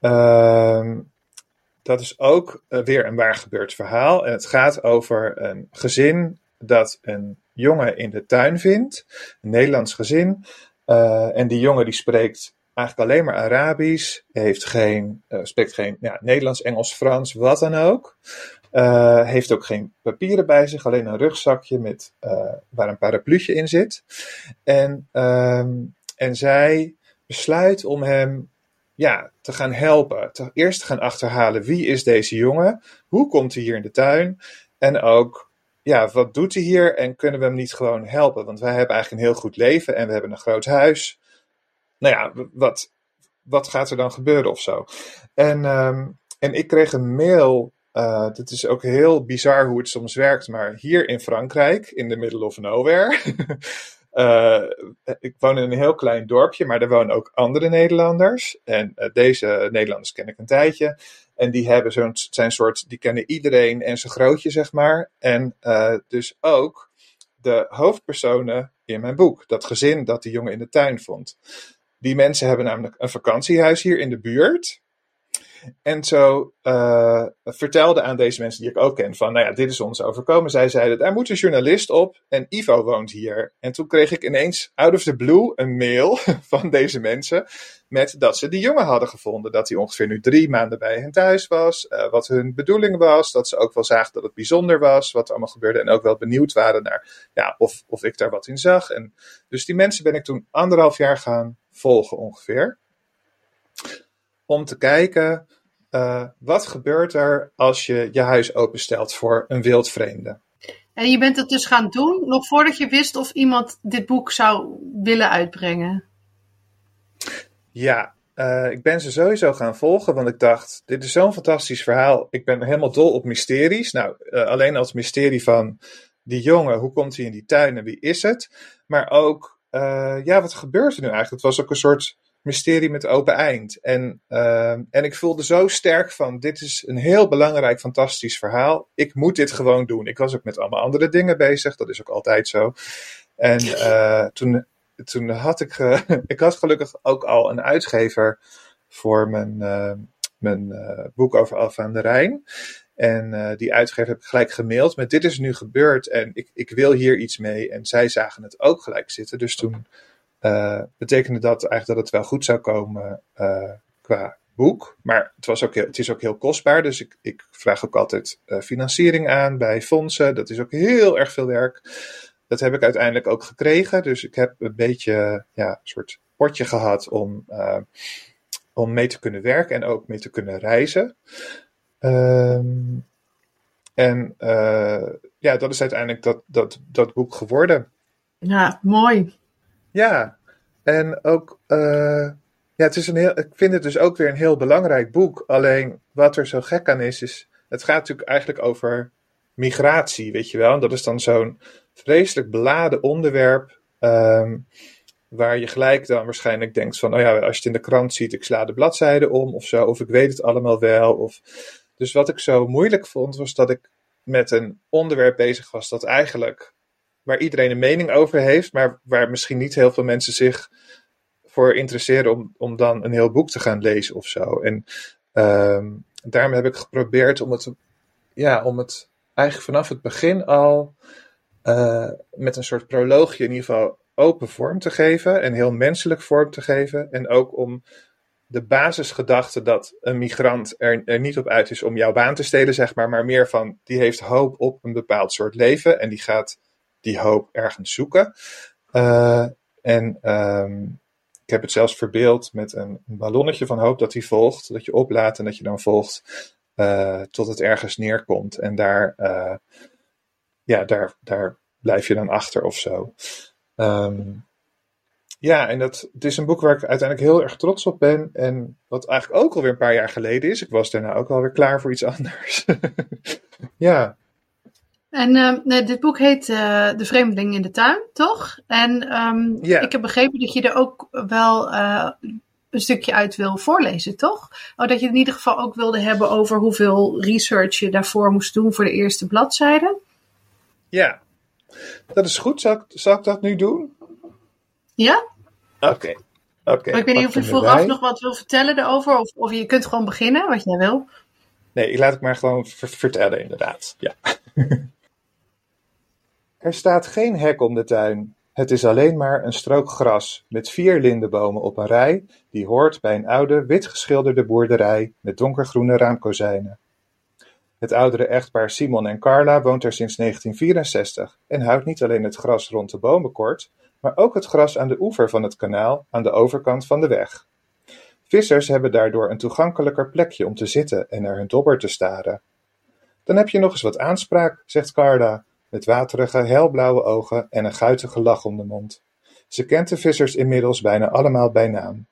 Ehm, dat is ook eh, weer een waar gebeurd verhaal. En het gaat over een gezin dat een jongen in de tuin vindt. Een Nederlands gezin. En die jongen die spreekt eigenlijk alleen maar Arabisch. Heeft geen, eh, spreekt geen ja, Nederlands, Engels, Frans, wat dan ook. Eh, heeft ook geen papieren bij zich, alleen een rugzakje met, eh, waar een parapluutje in zit. En, ehm, en zij besluit om hem ja, te gaan helpen. Te, eerst te gaan achterhalen wie is deze jongen? Hoe komt hij hier in de tuin? En ook, ja, wat doet hij hier? En kunnen we hem niet gewoon helpen? Want wij hebben eigenlijk een heel goed leven en we hebben een groot huis. Nou ja, wat, wat gaat er dan gebeuren of zo? En, ehm, en ik kreeg een mail. Uh, dit is ook heel bizar hoe het soms werkt, maar hier in Frankrijk, in the middle of nowhere. Uh, ik woon in een heel klein dorpje, maar er wonen ook andere Nederlanders. En uh, deze Nederlanders ken ik een tijdje. En die hebben zo'n zijn soort, die kennen iedereen en zijn grootje, zeg maar. En dus ook de hoofdpersonen in mijn boek. Dat gezin dat die jongen in de tuin vond. Die mensen hebben namelijk een vakantiehuis hier in de buurt. En zo uh, vertelde aan deze mensen die ik ook ken van, nou ja, dit is ons overkomen. Zij zeiden, daar moet een journalist op en Ivo woont hier. En toen kreeg ik ineens out of the blue een mail van deze mensen met dat ze die jongen hadden gevonden. Dat hij ongeveer nu drie maanden bij hen thuis was. Uh, wat hun bedoeling was. Dat ze ook wel zagen dat het bijzonder was wat er allemaal gebeurde. En ook wel benieuwd waren naar ja, of, of ik daar wat in zag. En dus die mensen ben ik toen anderhalf jaar gaan volgen ongeveer om te kijken uh, wat gebeurt er als je je huis openstelt voor een wildvreemde. En je bent het dus gaan doen nog voordat je wist of iemand dit boek zou willen uitbrengen. Ja, uh, ik ben ze sowieso gaan volgen, want ik dacht, dit is zo'n fantastisch verhaal. Ik ben helemaal dol op mysteries. Nou, uh, alleen als mysterie van die jongen, hoe komt hij in die tuin en wie is het? Maar ook, uh, ja, wat gebeurt er nu eigenlijk? Het was ook een soort mysterie met open eind. En, uh, en ik voelde zo sterk van, dit is een heel belangrijk, fantastisch verhaal. Ik moet dit gewoon doen. Ik was ook met allemaal andere dingen bezig, dat is ook altijd zo. En uh, toen, toen had ik, ik had gelukkig ook al een uitgever voor mijn, mijn boek over Alfa aan de Rijn. En die uitgever heb ik gelijk gemaild met dit is nu gebeurd en ik, ik wil hier iets mee. En zij zagen het ook gelijk zitten. Dus toen uh, betekende dat eigenlijk dat het wel goed zou komen uh, qua boek. Maar het, was ook heel, het is ook heel kostbaar. Dus ik, ik vraag ook altijd financiering aan bij fondsen. Dat is ook heel erg veel werk. Dat heb ik uiteindelijk ook gekregen. Dus ik heb een beetje ja, een soort potje gehad om, om mee te kunnen werken en ook mee te kunnen reizen. Um, en ja, dat is uiteindelijk dat, dat, dat boek geworden. Ja, mooi. Ja, en ook, uh, ja, het is een heel, ik vind het dus ook weer een heel belangrijk boek. Alleen wat er zo gek aan is, is, het gaat natuurlijk eigenlijk over migratie, weet je wel. En dat is dan zo'n vreselijk beladen onderwerp. Um, waar je gelijk dan waarschijnlijk denkt van, oh ja, als je het in de krant ziet, ik sla de bladzijde om of zo, of ik weet het allemaal wel. Of... Dus wat ik zo moeilijk vond, was dat ik met een onderwerp bezig was dat eigenlijk, waar iedereen een mening over heeft, maar waar misschien niet heel veel mensen zich voor interesseren om, om dan een heel boek te gaan lezen of zo. En ehm, daarom heb ik geprobeerd om het, ja, om het eigenlijk vanaf het begin al uh, met een soort proloogje in ieder geval open vorm te geven en heel menselijk vorm te geven. En ook om de basisgedachte dat een migrant er, niet op uit is om jouw baan te stelen, zeg maar, maar meer van die heeft hoop op een bepaald soort leven en die gaat die hoop ergens zoeken. Uh, en um, ik heb het zelfs verbeeld met een, ballonnetje van hoop dat hij volgt, dat je oplaat en dat je dan volgt uh, tot het ergens neerkomt. En daar, uh, ja, daar, daar blijf je dan achter of zo. Um, ja, en dat, het is een boek waar ik uiteindelijk heel erg trots op ben. En wat eigenlijk ook alweer een paar jaar geleden is. Ik was daarna ook alweer klaar voor iets anders. ja. En uh, nee, dit boek heet uh, De Vreemdeling in de Tuin, toch? En um, ja. ik heb begrepen dat je er ook wel uh, een stukje uit wil voorlezen, toch? Oh, dat je in ieder geval ook wilde hebben over hoeveel research je daarvoor moest doen voor de eerste bladzijde. Ja, dat is goed. Zal ik, zal ik dat nu doen? Ja? Oké. Okay. Okay, ik weet niet of je vooraf nog wat wil vertellen erover, of, of je kunt gewoon beginnen, wat jij wil. Nee, laat ik maar gewoon vertellen, inderdaad. Ja. er staat geen hek om de tuin. Het is alleen maar een strook gras met vier lindenbomen op een rij, die hoort bij een oude, wit geschilderde boerderij met donkergroene raamkozijnen. Het oudere echtpaar Simon en Carla woont er sinds 1964 en houdt niet alleen het gras rond de bomen kort, maar ook het gras aan de oever van het kanaal aan de overkant van de weg. Vissers hebben daardoor een toegankelijker plekje om te zitten en naar hun dobber te staren. Dan heb je nog eens wat aanspraak, zegt Carla, met waterige, helblauwe ogen en een guitige lach om de mond. Ze kent de vissers inmiddels bijna allemaal bij naam.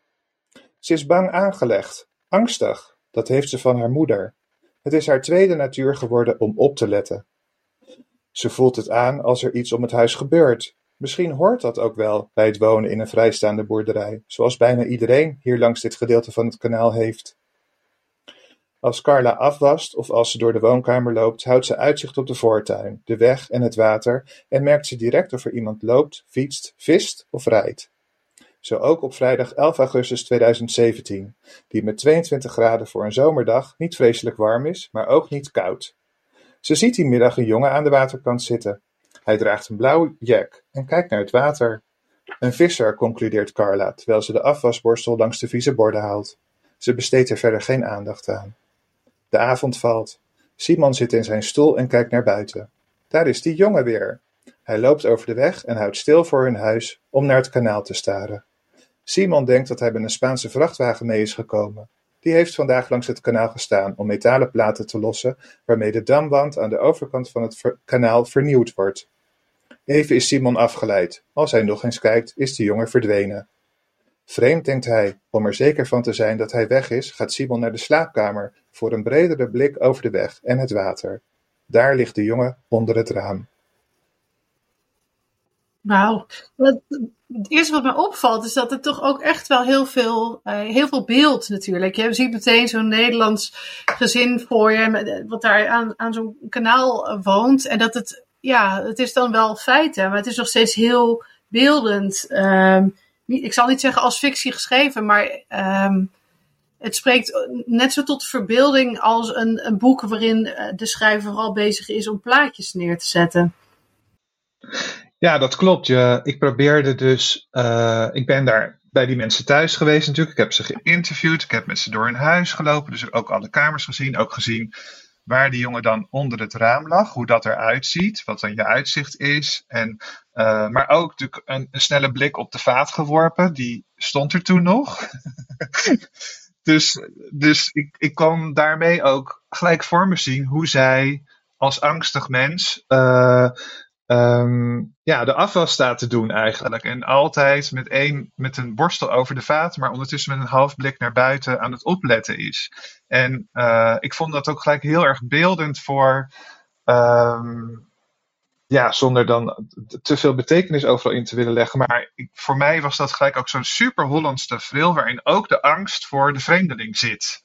Ze is bang aangelegd, angstig, dat heeft ze van haar moeder. Het is haar tweede natuur geworden om op te letten. Ze voelt het aan als er iets om het huis gebeurt, Misschien hoort dat ook wel bij het wonen in een vrijstaande boerderij, zoals bijna iedereen hier langs dit gedeelte van het kanaal heeft. Als Carla afwast of als ze door de woonkamer loopt, houdt ze uitzicht op de voortuin, de weg en het water en merkt ze direct of er iemand loopt, fietst, vist of rijdt. Zo ook op vrijdag 11 augustus 2017, die met 22 graden voor een zomerdag niet vreselijk warm is, maar ook niet koud. Ze ziet die middag een jongen aan de waterkant zitten, hij draagt een blauwe jack en kijkt naar het water. Een visser, concludeert Carla, terwijl ze de afwasborstel langs de vieze borden haalt. Ze besteedt er verder geen aandacht aan. De avond valt. Simon zit in zijn stoel en kijkt naar buiten. Daar is die jongen weer. Hij loopt over de weg en houdt stil voor hun huis om naar het kanaal te staren. Simon denkt dat hij met een Spaanse vrachtwagen mee is gekomen. Die heeft vandaag langs het kanaal gestaan om metalen platen te lossen, waarmee de damwand aan de overkant van het kanaal vernieuwd wordt. Even is Simon afgeleid. Als hij nog eens kijkt, is de jongen verdwenen. Vreemd, denkt hij. Om er zeker van te zijn dat hij weg is, gaat Simon naar de slaapkamer voor een bredere blik over de weg en het water. Daar ligt de jongen onder het raam. Wauw. Het eerste wat me opvalt is dat er toch ook echt wel heel veel, uh, heel veel beeld natuurlijk. Je ziet meteen zo'n Nederlands gezin voor je, wat daar aan, aan zo'n kanaal woont. En dat het ja, het is dan wel feiten, maar het is nog steeds heel beeldend. Um, ik zal niet zeggen als fictie geschreven, maar um, het spreekt net zo tot verbeelding als een, een boek waarin eh, de schrijver vooral bezig is om plaatjes neer te zetten. Ja, dat klopt. Je, ik probeerde dus, uh, ik ben daar bij die mensen thuis geweest natuurlijk. Ik heb ze geïnterviewd, ik heb met ze door hun huis gelopen, dus ook alle kamers gezien, ook gezien waar die jongen dan onder het raam lag, hoe dat eruit ziet, wat dan je uitzicht is. En, uh, maar ook natuurlijk een, een, snelle blik op de vaat geworpen, die stond er toen nog. dus dus ik, ik kon daarmee ook gelijk voor me zien hoe zij als angstig mens uh, um, ja, de afwas staat te doen eigenlijk. En altijd met, één, met een borstel over de vaat, maar ondertussen met een half blik naar buiten aan het opletten is. En uh, ik vond dat ook gelijk heel erg beeldend voor. Um, ja, zonder dan te veel betekenis overal in te willen leggen. Maar ik, voor mij was dat gelijk ook zo'n super Hollands tafereel, waarin ook de angst voor de vreemdeling zit.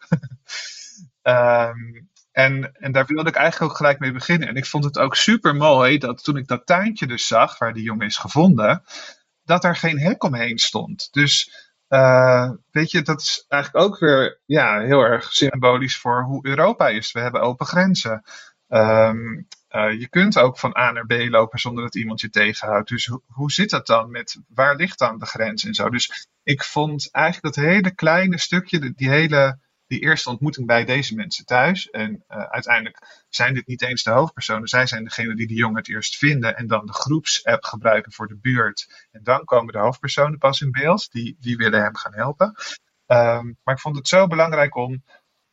um, en, en daar wilde ik eigenlijk ook gelijk mee beginnen. En ik vond het ook super mooi dat toen ik dat tuintje dus zag, waar die jongen is gevonden, dat er geen hek omheen stond. Dus uh, weet je, dat is eigenlijk ook weer ja, heel erg symbolisch voor hoe Europa is. We hebben open grenzen. Um, uh, je kunt ook van A naar B lopen zonder dat iemand je tegenhoudt. Dus ho hoe zit dat dan met waar ligt dan de grens en zo? Dus ik vond eigenlijk dat hele kleine stukje, die hele die eerste ontmoeting bij deze mensen thuis. En uh, uiteindelijk zijn dit niet eens de hoofdpersonen. Zij zijn degene die de jongen het eerst vinden. En dan de groepsapp gebruiken voor de buurt. En dan komen de hoofdpersonen pas in beeld. Die, die willen hem gaan helpen. Um, maar ik vond het zo belangrijk om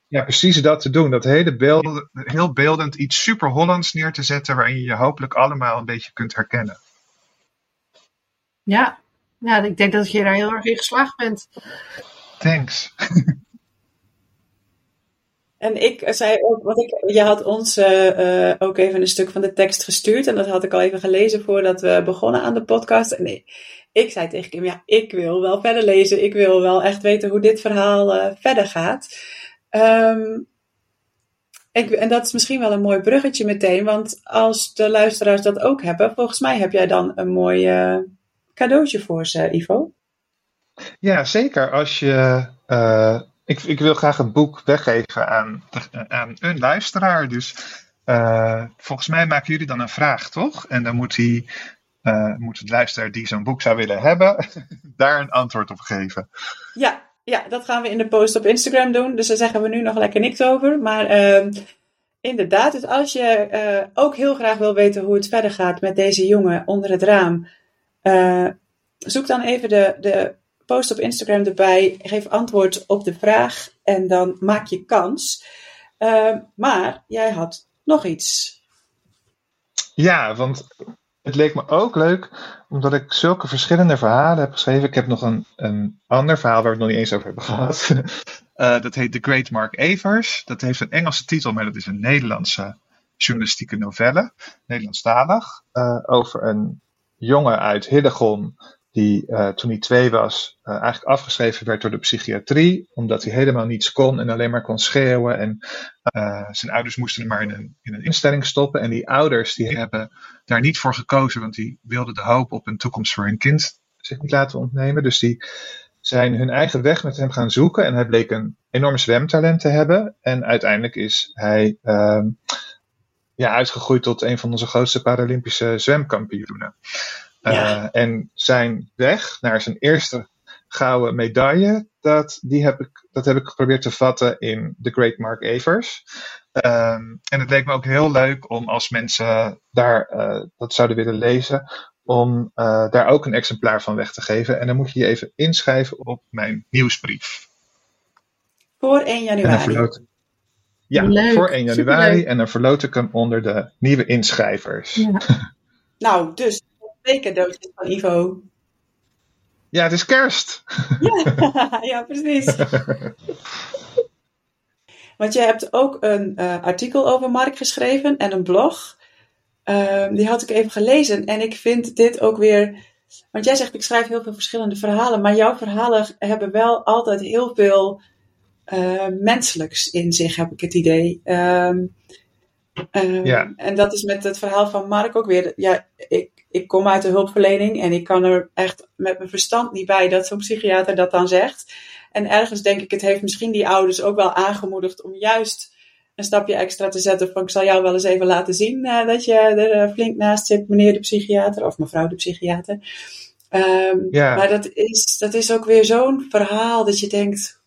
ja, precies dat te doen. Dat hele beeld, heel beeldend iets super Hollands neer te zetten. Waarin je je hopelijk allemaal een beetje kunt herkennen. Ja, ja ik denk dat je daar heel erg in geslaagd bent. Thanks. En ik zei ook, want ik, je had ons uh, ook even een stuk van de tekst gestuurd. En dat had ik al even gelezen voordat we begonnen aan de podcast. En ik, ik zei tegen hem, ja, ik wil wel verder lezen. Ik wil wel echt weten hoe dit verhaal uh, verder gaat. Um, ik, en dat is misschien wel een mooi bruggetje meteen. Want als de luisteraars dat ook hebben, volgens mij heb jij dan een mooi cadeautje voor ze, Ivo. Ja, zeker. Als je ik, ik wil graag een boek weggeven aan, aan een luisteraar. Dus uh, volgens mij maken jullie dan een vraag, toch? En dan moet, die, uh, moet het luisteraar die zo'n boek zou willen hebben, daar een antwoord op geven. Ja, ja, dat gaan we in de post op Instagram doen. Dus daar zeggen we nu nog lekker niks over. Maar uh, inderdaad, dus als je uh, ook heel graag wil weten hoe het verder gaat met deze jongen onder het raam, zoek dan even de, de post op Instagram erbij. Geef antwoord op de vraag en dan maak je kans. Uh, maar jij had nog iets. Ja, want het leek me ook leuk, omdat ik zulke verschillende verhalen heb geschreven. Ik heb nog een, een ander verhaal waar we het nog niet eens over hebben gehad. uh, dat heet The Great Mark Evers. Dat heeft een Engelse titel, maar dat is een Nederlandse journalistieke novelle, Nederlandstalig, uh, over een jongen uit Hillegom die uh, toen hij twee was uh, eigenlijk afgeschreven werd door de psychiatrie, omdat hij helemaal niets kon en alleen maar kon schreeuwen. En uh, zijn ouders moesten hem maar in een, in een instelling stoppen. En die ouders die hebben daar niet voor gekozen, want die wilden de hoop op een toekomst voor hun kind zich niet laten ontnemen. Dus die zijn hun eigen weg met hem gaan zoeken. En hij bleek een enorm zwemtalent te hebben. En uiteindelijk is hij ja, uitgegroeid tot een van onze grootste Paralympische zwemkampioenen. Ja. Uh, en zijn weg naar zijn eerste gouden medaille, dat, die heb ik, dat heb ik geprobeerd te vatten in The Great Mark Evers. Um, en het leek me ook heel leuk om als mensen daar uh, dat zouden willen lezen, om uh, daar ook een exemplaar van weg te geven. En dan moet je je even inschrijven op mijn nieuwsbrief. Voor 1 januari. Ja, leuk, voor 1 januari. Superleuk. En dan verloot ik hem onder de nieuwe inschrijvers. Ja. nou, dus twee cadeautjes van Ivo. Ja, het is kerst. Ja, ja precies. Want je hebt ook een uh, artikel over Mark geschreven en een blog. Uh, die had ik even gelezen en ik vind dit ook weer. Want jij zegt ik schrijf heel veel verschillende verhalen, maar jouw verhalen hebben wel altijd heel veel uh, menselijks in zich, heb ik het idee. Um, ja. En dat is met het verhaal van Mark ook weer. Ja, ik, ik kom uit de hulpverlening en ik kan er echt met mijn verstand niet bij dat zo'n psychiater dat dan zegt. En ergens denk ik, het heeft misschien die ouders ook wel aangemoedigd om juist een stapje extra te zetten van ik zal jou wel eens even laten zien uh, dat je er uh, flink naast zit, meneer de psychiater of mevrouw de psychiater. Um, ja. Maar dat is, dat is ook weer zo'n verhaal dat je denkt,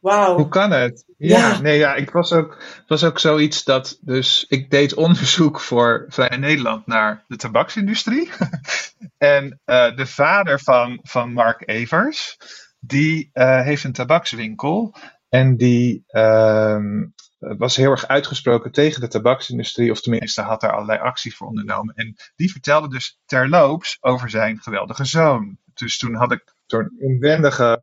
Wauw. Hoe kan het? Ja, ja, nee, ja, ik was ook, was ook zoiets dat, dus ik deed onderzoek voor Vrij Nederland naar de tabaksindustrie. en uh, de vader van, van Mark Evers, die uh, heeft een tabakswinkel. En die uh, was heel erg uitgesproken tegen de tabaksindustrie, of tenminste had daar allerlei acties voor ondernomen. En die vertelde dus terloops over zijn geweldige zoon. Dus toen had ik door een inwendige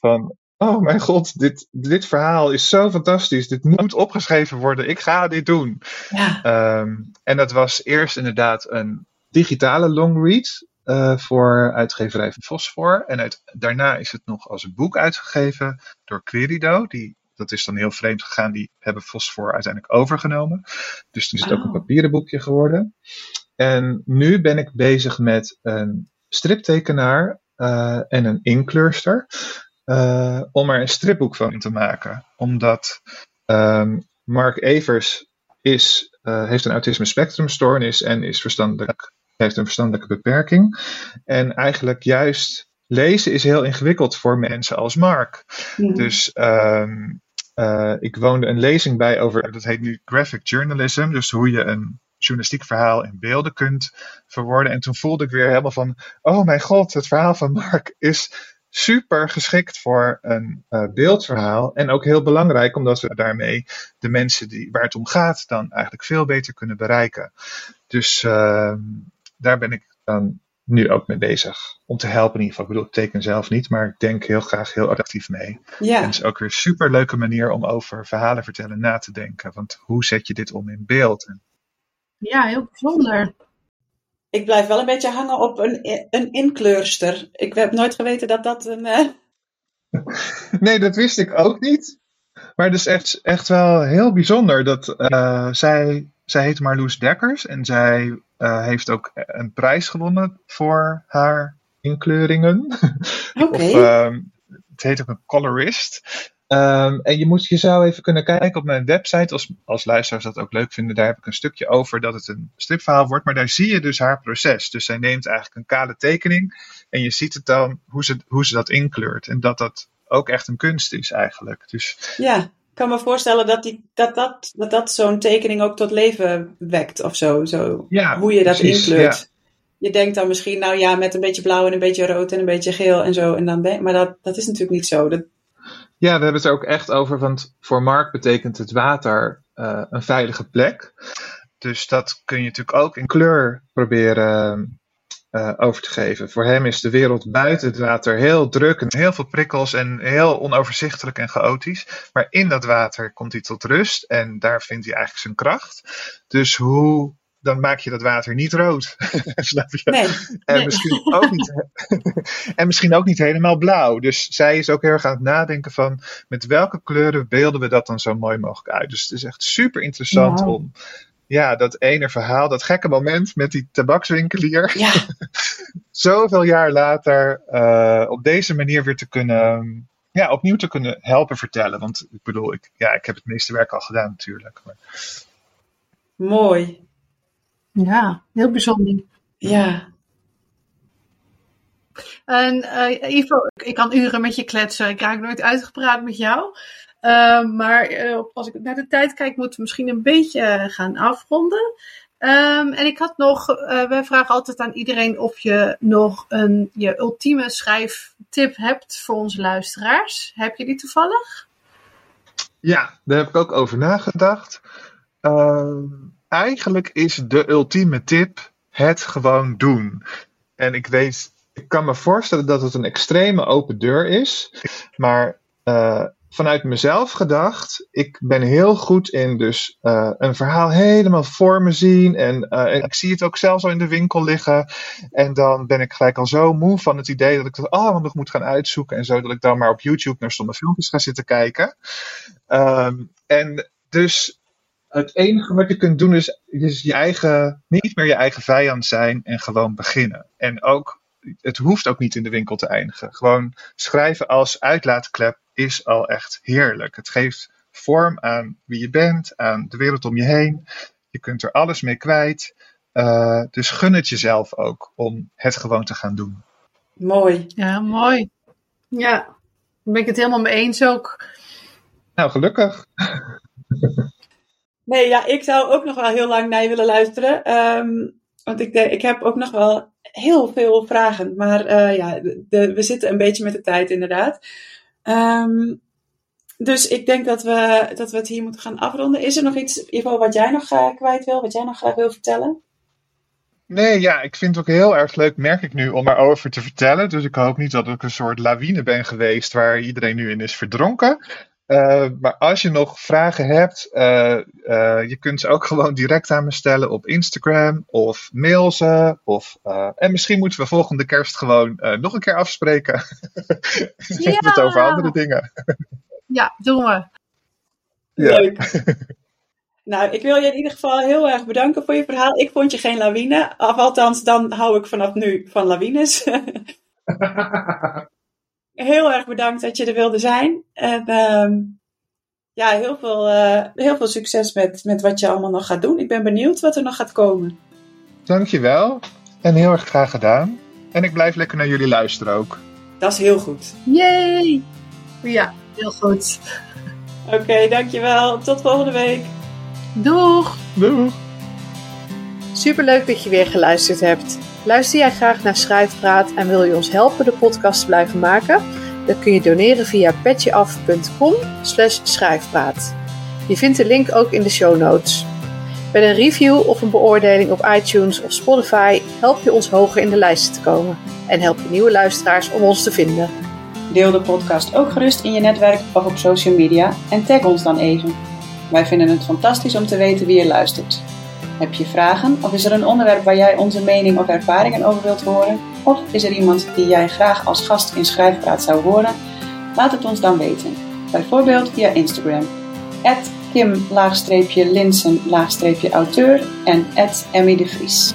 van oh mijn god, dit, dit verhaal is zo fantastisch. Dit moet opgeschreven worden. Ik ga dit doen. Ja. Ehm, en dat was eerst inderdaad een digitale longread uh, voor uitgeverij van Fosfor. En uit, daarna is het nog als een boek uitgegeven door Querido. Die, dat is dan heel vreemd gegaan. Die hebben Fosfor uiteindelijk overgenomen. Dus toen is het ook een papieren boekje geworden. En nu ben ik bezig met een striptekenaar uh, en een inkleurster. Uh, om er een stripboek van te maken. Omdat um, Mark Evers is, uh, heeft een autisme spectrumstoornis en is verstandelijk, heeft een verstandelijke beperking. En eigenlijk juist lezen is heel ingewikkeld voor mensen als Mark. Dus um, uh, ik woonde een lezing bij over, dat heet nu graphic journalism. Dus hoe je een journalistiek verhaal in beelden kunt verwoorden. En toen voelde ik weer helemaal van, oh mijn god, het verhaal van Mark is super geschikt voor een uh, beeldverhaal. En ook heel belangrijk, omdat we daarmee de mensen die, waar het om gaat, dan eigenlijk veel beter kunnen bereiken. Dus uh, daar ben ik dan nu ook mee bezig. Om te helpen in ieder geval. Ik bedoel, ik teken zelf niet, maar ik denk heel graag heel actief mee. Ja. En het is ook weer een super leuke manier om over verhalen vertellen na te denken. Want hoe zet je dit om in beeld? Ja, heel bijzonder. Ik blijf wel een beetje hangen op een, een inkleurster. Ik heb nooit geweten dat dat een. Uh... Nee, dat wist ik ook niet. Maar het is echt, echt wel heel bijzonder dat uh, zij, zij heet Marloes Dekkers en zij uh, heeft ook een prijs gewonnen voor haar inkleuringen. Okay. of, het heet ook een colorist. Um, en je, moet, je zou even kunnen kijken op mijn website, als, als luisteraars dat ook leuk vinden. Daar heb ik een stukje over dat het een stripverhaal wordt. Maar daar zie je dus haar proces. Dus zij neemt eigenlijk een kale tekening. En je ziet het dan hoe ze, hoe ze dat inkleurt. En dat dat ook echt een kunst is eigenlijk. Dus, ja, ik kan me voorstellen dat die, dat, dat, dat, dat zo'n tekening ook tot leven wekt of zo. zo ja, hoe je dat precies, inkleurt. ja. Je denkt dan misschien, nou ja, met een beetje blauw en een beetje rood en een beetje geel en zo. En dan ben, maar dat, dat is natuurlijk niet zo. Dat, Ja, we hebben het er ook echt over, want voor Mark betekent het water uh, een veilige plek. Dus dat kun je natuurlijk ook in kleur proberen uh, over te geven. Voor hem is de wereld buiten het water heel druk en heel veel prikkels en heel onoverzichtelijk en chaotisch. Maar in dat water komt hij tot rust en daar vindt hij eigenlijk zijn kracht. Dus hoe dan maak je dat water niet rood. Snap je? Nee, en, nee. Misschien ook niet, en misschien ook niet helemaal blauw. Dus zij is ook heel erg aan het nadenken van met welke kleuren beelden we dat dan zo mooi mogelijk uit. Dus het is echt super interessant om ja, dat ene verhaal, dat gekke moment met die tabakswinkelier, Ja, zoveel jaar later uh, op deze manier weer te kunnen, ja, opnieuw te kunnen helpen vertellen. Want ik bedoel, ik, ja, ik heb het meeste werk al gedaan natuurlijk. Maar mooi. Ja, heel bijzonder. Ja, En eh, Ivo, ik- ik kan uren met je kletsen. Ik raak nooit uitgepraat met jou. Eh, maar eh, als ik naar de tijd kijk, moeten we misschien een beetje eh, gaan afronden. Ehm, en ik had nog, eh, wij vragen altijd aan iedereen of je nog een je ultieme schrijftip hebt voor onze luisteraars. Heb je die toevallig? Ja, daar heb ik ook over nagedacht. Ehm, eigenlijk is de ultieme tip het gewoon doen. En ik weet, ik kan me voorstellen dat het een extreme open deur is. Maar eh, vanuit mezelf gedacht, ik ben heel goed in dus eh, een verhaal helemaal voor me zien. En, eh, en ik zie het ook zelfs al in de winkel liggen. En dan ben ik gelijk al zo moe van het idee dat ik het allemaal nog moet gaan uitzoeken. En zo dat ik dan maar op YouTube naar stomme filmpjes ga zitten kijken. Ehm, en dus het enige wat je kunt doen is, is je eigen, niet meer je eigen vijand zijn en gewoon beginnen. En ook, het hoeft ook niet in de winkel te eindigen. Gewoon schrijven als uitlaatklep is al echt heerlijk. Het geeft vorm aan wie je bent, aan de wereld om je heen. Je kunt er alles mee kwijt. Uh, dus gun het jezelf ook om het gewoon te gaan doen. mooi. Ja, mooi. Ja, daar ben ik het helemaal mee eens ook. Nou, gelukkig. Nee, ja, ik zou ook nog wel heel lang naar je willen luisteren. Ehm, want ik, denk, ik heb ook nog wel heel veel vragen. Maar eh, ja, de, we zitten een beetje met de tijd inderdaad. Ehm, dus ik denk dat we, dat we het hier moeten gaan afronden. Is er nog iets, Ivo, wat jij nog uh, kwijt wil? Wat jij nog graag wil vertellen? Nee, ja, ik vind het ook heel erg leuk, merk ik nu, om erover te vertellen. Dus ik hoop niet dat ik een soort lawine ben geweest waar iedereen nu in is verdronken. Uh, maar als je nog vragen hebt, uh, uh, je kunt ze ook gewoon direct aan me stellen op Instagram of mail ze. Of, en misschien moeten we volgende kerst gewoon nog een keer afspreken. Dan ja. hebben we het over andere dingen. ja, doen we. Ja. Leuk. Nou, ik wil je in ieder geval heel erg bedanken voor je verhaal. Ik vond je geen lawine. Of althans, dan hou ik vanaf nu van lawines. heel erg bedankt dat je er wilde zijn. En uh, ja, heel veel, uh, heel veel succes met, met wat je allemaal nog gaat doen. Ik ben benieuwd wat er nog gaat komen. Dankjewel. En heel erg graag gedaan. En ik blijf lekker naar jullie luisteren ook. Dat is heel goed. Yay! Ja, heel goed. Oké, okay, dankjewel. Tot volgende week. Doeg! Doeg! Superleuk dat je weer geluisterd hebt. Luister jij graag naar Schrijfpraat en wil je ons helpen de podcast te blijven maken? Dan kun je doneren via petjeaf.com schrijfpraat. Je vindt de link ook in de show notes. Met een review of een beoordeling op iTunes of Spotify help je ons hoger in de lijsten te komen en help je nieuwe luisteraars om ons te vinden. Deel de podcast ook gerust in je netwerk of op social media en tag ons dan even. Wij vinden het fantastisch om te weten wie je luistert. Heb je vragen of is er een onderwerp waar jij onze mening of ervaringen over wilt horen? Of is er iemand die jij graag als gast in Schrijfpraat zou horen? Laat het ons dan weten. Bijvoorbeeld via Instagram. Kim-Linsen-auteur en Emmy de Vries.